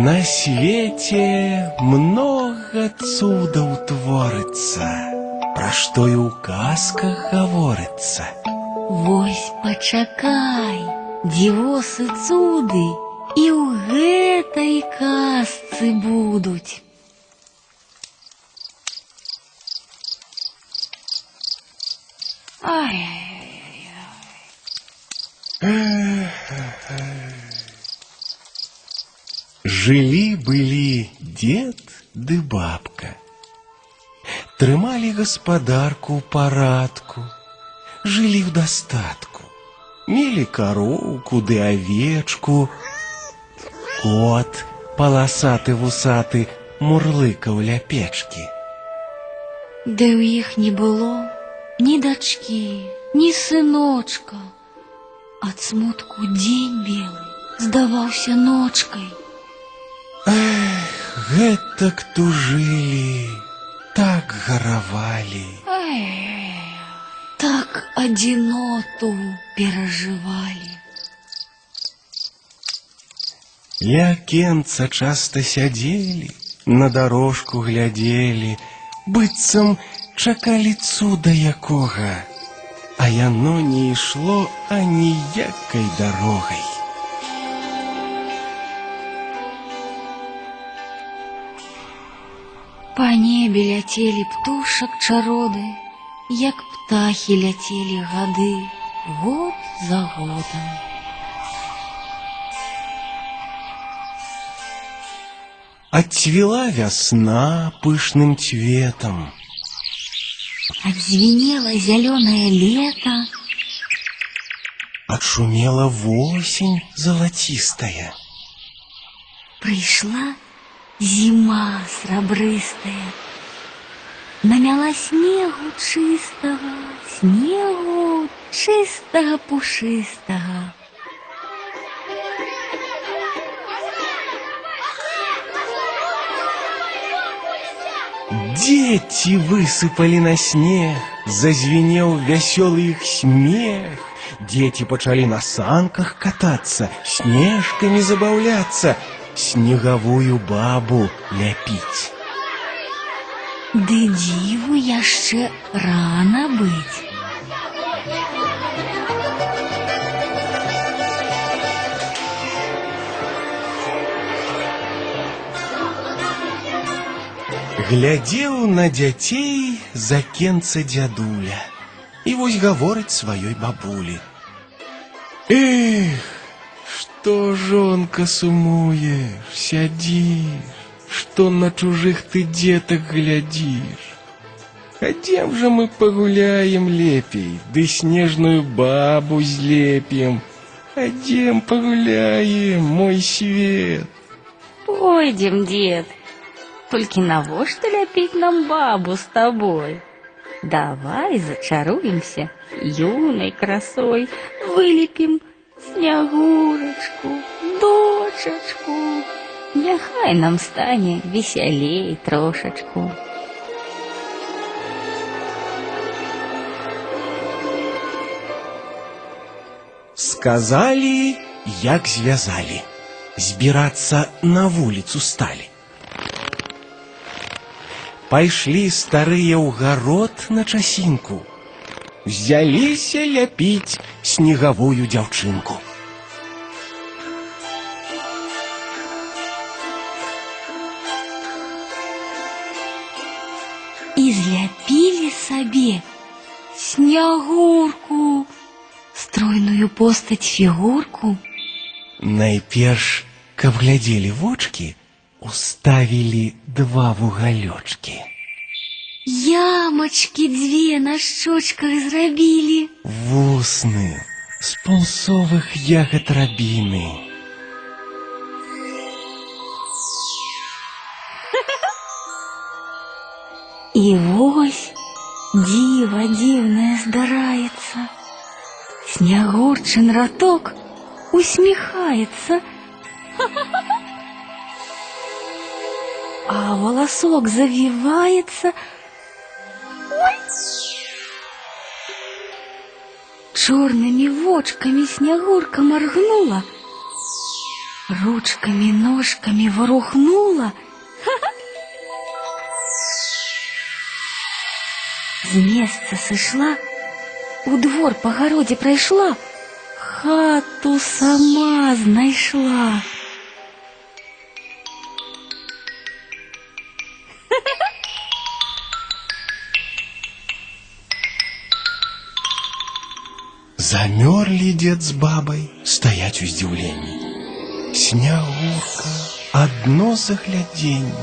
На свете много цудаў творыцца, пра што і ў казках гаворыцца. Вось пачакай, дзівосы цуды і ў гэтай казцы будуць. Ай, Жылі-былі дед ды бабка. Трымалі гаспадарку ў парадку, жылі ў дастатку. Мелі кароўку ды авечку. Кот, паласаты вусаты, мурлыкаў ля печкі. Ды ў іх не было ні дачкі, ні сыночка. Ад смутку дзень белы здаваўся ночкай. Гэтак тужылі, так гаравалі. Ай, так адзіноту перажывалі. Ля акенца часта сядзелі, на дарожку глядзелі, быццам чакалі цуда якога, а яно не ішло аніякай дарогай. Па небе ляцелі птушак чароды, як птахі ляцелі гады, год за годам. Отцвела вясна пышным цветом, Отзвенело зеленое лето, отшумела восень золотистая. пришла зима срабрыстая. Намяла снегу чистого, снегу чистого пушистого. Дети высыпали на снег, зазвенел веселый их смех. Дети почали на санках кататься, снежками забавляться, снеговую бабу ляпить. Ды дзіву яшчэ рана быць. Глядзеў на дзяцей з акенца дзядуля і вось гаворыць сваёй бабулі. Эх, што жонка сумуеш, сядзіш, што на чужых ты дзетак глядзіш. Хадзем жа мы пагуляем лепей, ды снежную бабу злепім. Хадзем пагуляем, мой свет. Пойдем, дед. Только навошта ляпить нам бабу с тобой? Давай зачаруемся юной красой, вылепим снягурочку, дочечку. Няхай нам стане веселей трошечку. Сказали, як звязали. Збирацца на вуліцу сталі. Пайшлі старыя ў гарод на часінку. Взяліся ляпіць снегавую дзяўчынку. И зляпили себе снягурку, стройную постать фигурку. Найперш, каб глядзелі вочки, уставілі два вугалёчкі. Ямочки две на щечках зрабілі. Вусны з пунцовых ягад рабіны. І вось дзіва дзіўнае здараецца. Снягурчын раток усміхаецца. А волосок завивается. Черными вочками снегурка моргнула, ручками, ножками ворухнула. З места сышла, у двор по городе пройшла, хату сама знайшла. Замерли дед с бабой стоять у здивлении. Снягурка, одно загляденье.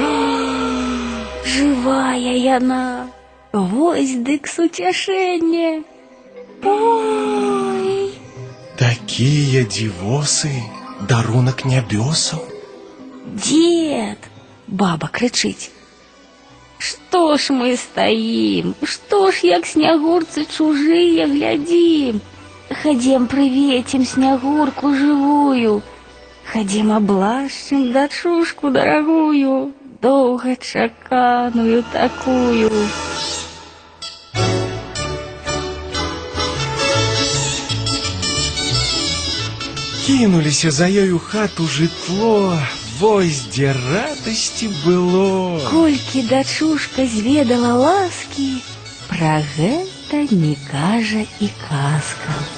Живая яна, вось дык суцяшэнне. Ой, Такие дивосы, дарунок нябесаў. дед, баба крычыць. Што ж мы стаім? Што ж як снягурцы чужыя глядзім? Хадзем прыветім снягурку жывую. Хадзем аблашчым дачушку дарагую, доўга чаканую такую. Кинуліся за ёй у хату жытло, вось дзе радасці было. Колькі дачушка зведала ласкі, пра гэта не кажа і казка.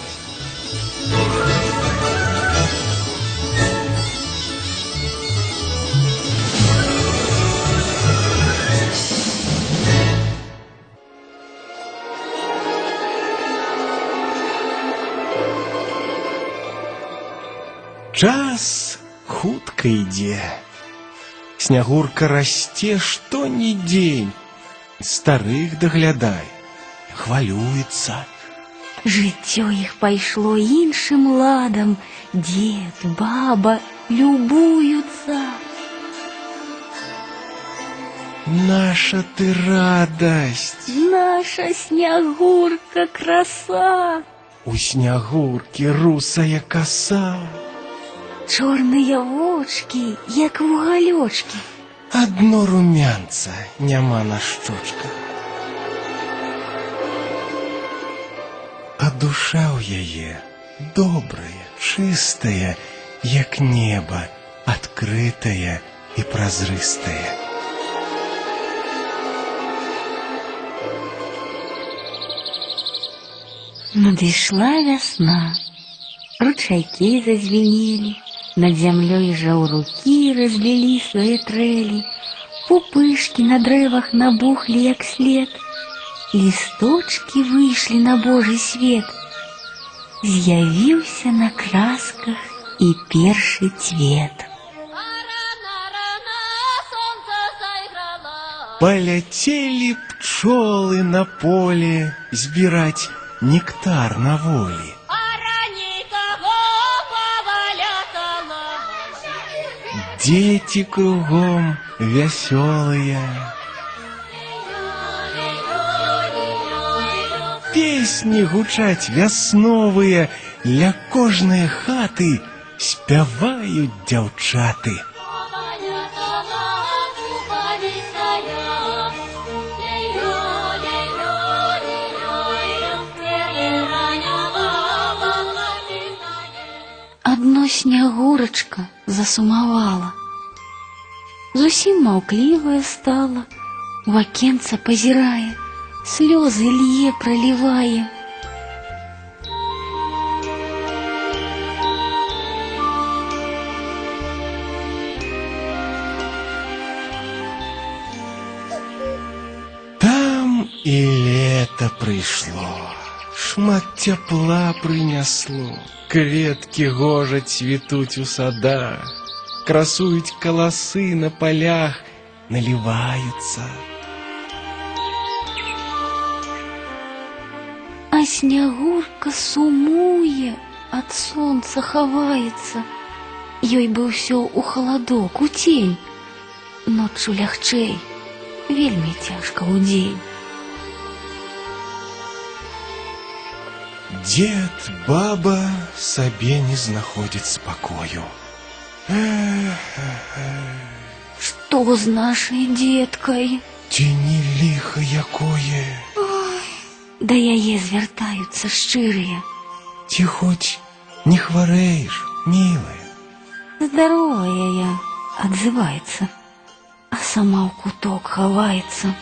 хутка ідзе. Снягурка расце што ні дзень. Старых даглядай, хвалюецца. Жыццё іх пайшло іншым ладам, дзед, баба любуюцца. Наша ты радасць. Наша снягурка краса, У снягуркі русая коса. чорныя вочки, як вугалёчкі. Адно румянца няма на шчочках. А душа ў яе добрая, чыстая, як неба, адкрытая і празрыстая. Надышла вясна, ручайкі зазвенелі, над зямлёй жаўрукі разлілі свае трэлі, пупышкі на дрэвах набухлі як след, лісточкі выйшлі на Божий свет, з'явіўся на красках і першы цвет. Рано, рано солнце заиграло. Полетели пчелы на поле збирать нектар на воле. Дети кругом веселые. Песни гучаць вясновыя, ля кожнай хаты спяваюць дзяўчаты. Адно снягурачка засумавала Зусім маўклівая стала, у акенца пазірае, слёзы лье пролівае. Там і лето прыйшло, шмат цяпла прынясло, кветкі гожа цвітуць у садах, красуюць каласы на полях, наліваюцца. А снягурка сумуе, ад сонца хаваецца. Ёй бы ўсё у халадок, у цень. Ноччу лягчэй, вельмі цяжка ў дзень. Дед, баба сабе не знаходзяць спакою. Што з нашай дзеткай? Ці не ліха якое, Да яе звяртаюцца шчырыя. ці хоць не хварэеш, мілая. Здоровая я, отзывается, а сама в куток ховается.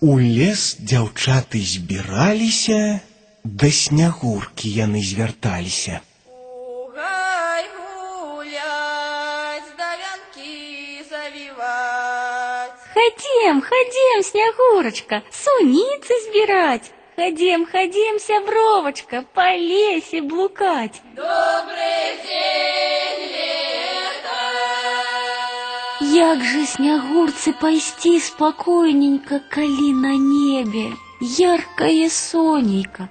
у лес дзяўчаты збіраліся, да снягуркі яны звярталіся. У гай гулять, да вянки завивать. Ходим, ходим, Снегурочка, суницы сбирать. Ходим, ходим, сябровочка, по лесе блукать. Добрый день, лето. Як жа снягурцы пайсці спакойненька, калі на небе яркае сонейка.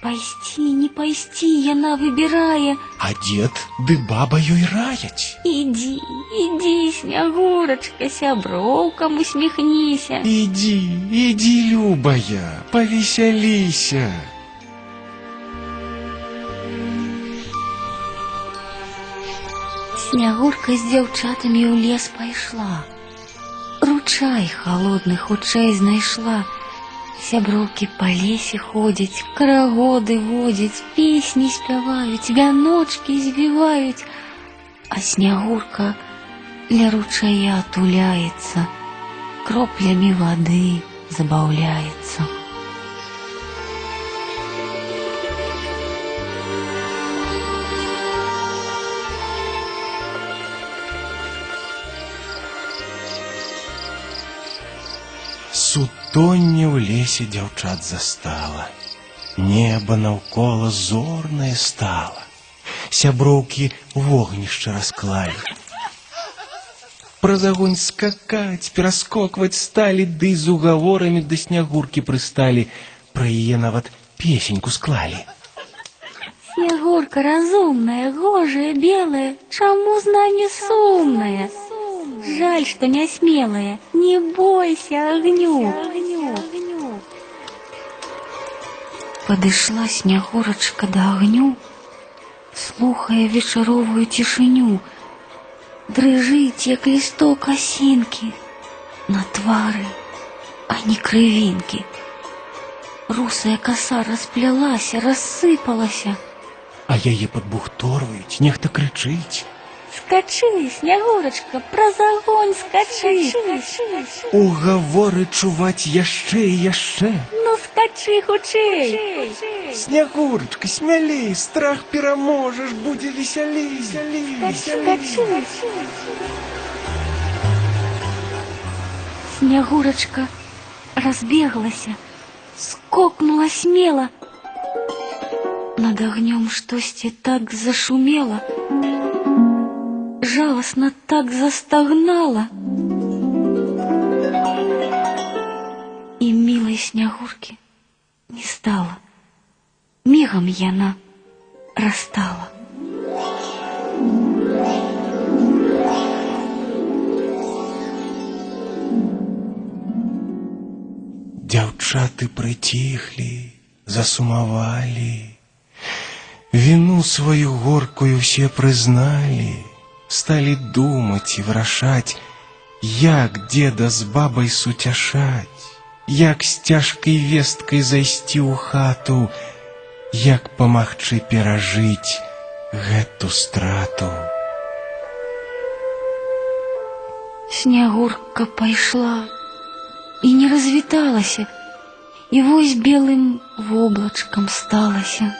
Пайсці, не пайсці, яна выбірае. А дзед ды баба ёй раяць. Ідзі, ідзі, Снягурачка, сяброўкам усміхніся. Ідзі, ідзі, любая, павесяліся. Снягурка з дзяўчатамі ў лес пайшла. Ручай халодны хутчэй знайшла. Сяброўкі па лесе ходзяць, карагоды водзяць, песні спяваюць, вяночкі збіваюць, а снягурка ля ручая туляецца, кроплямі вады забаўляецца. Сутонне ў лесе дзяўчат застала. Неба наўкола зорнае стала. Сяброўкі вогнішча расклалі. Праз агонь скакаць, пераскокваць сталі, ды з угаворамі да снягуркі прысталі. Пра яе нават песеньку склалі. Снегурка разумная, гожая, белая, чаму з нами сумная? Жаль, что не смелая, не бойся огню. Подышла Снегурочка до огню, слухая вечаровую тишиню. Дрыжыць, як лісток асінкі, на твары, а не крывінкі. Русая коса расплялася, рассыпалася. А яе падбухторваюць, нехта крычыць. Скачы, Снегурочка, праз огонь скачы. Угаворы чуваць яшчэ і яшчэ. Ну скачы хутчэй. Снягурачка, смялей, страх пераможаш, будзе весялей, весялей, Скачы. Снегурочка разбеглася, скокнула смело. Над огнем штосьці так зашумела, жалостно так застогнала. И милой Снегурки не стало. Мигом яна растала. Дзяўчаты прыціхлі, засумавалі. Віну сваю горкую ўсе прызналі, сталі думаць і вырашаць, як деда з бабай суцяшаць, як з цяжкай весткай зайсці ў хату, як памагчы перажыць гэту страту. Снегурка пайшла і не развіталася, і вось белым воблачкам сталася.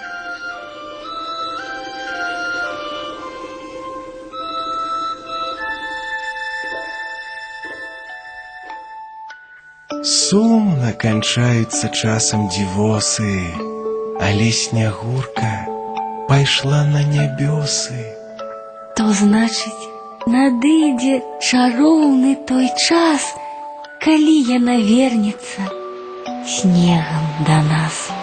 Сумна канчаюцца часам дзівосы, але снягурка пайшла на нябёсы. То значыць, надыдзе чароўны той час, калі яна вернецца снегам да нас.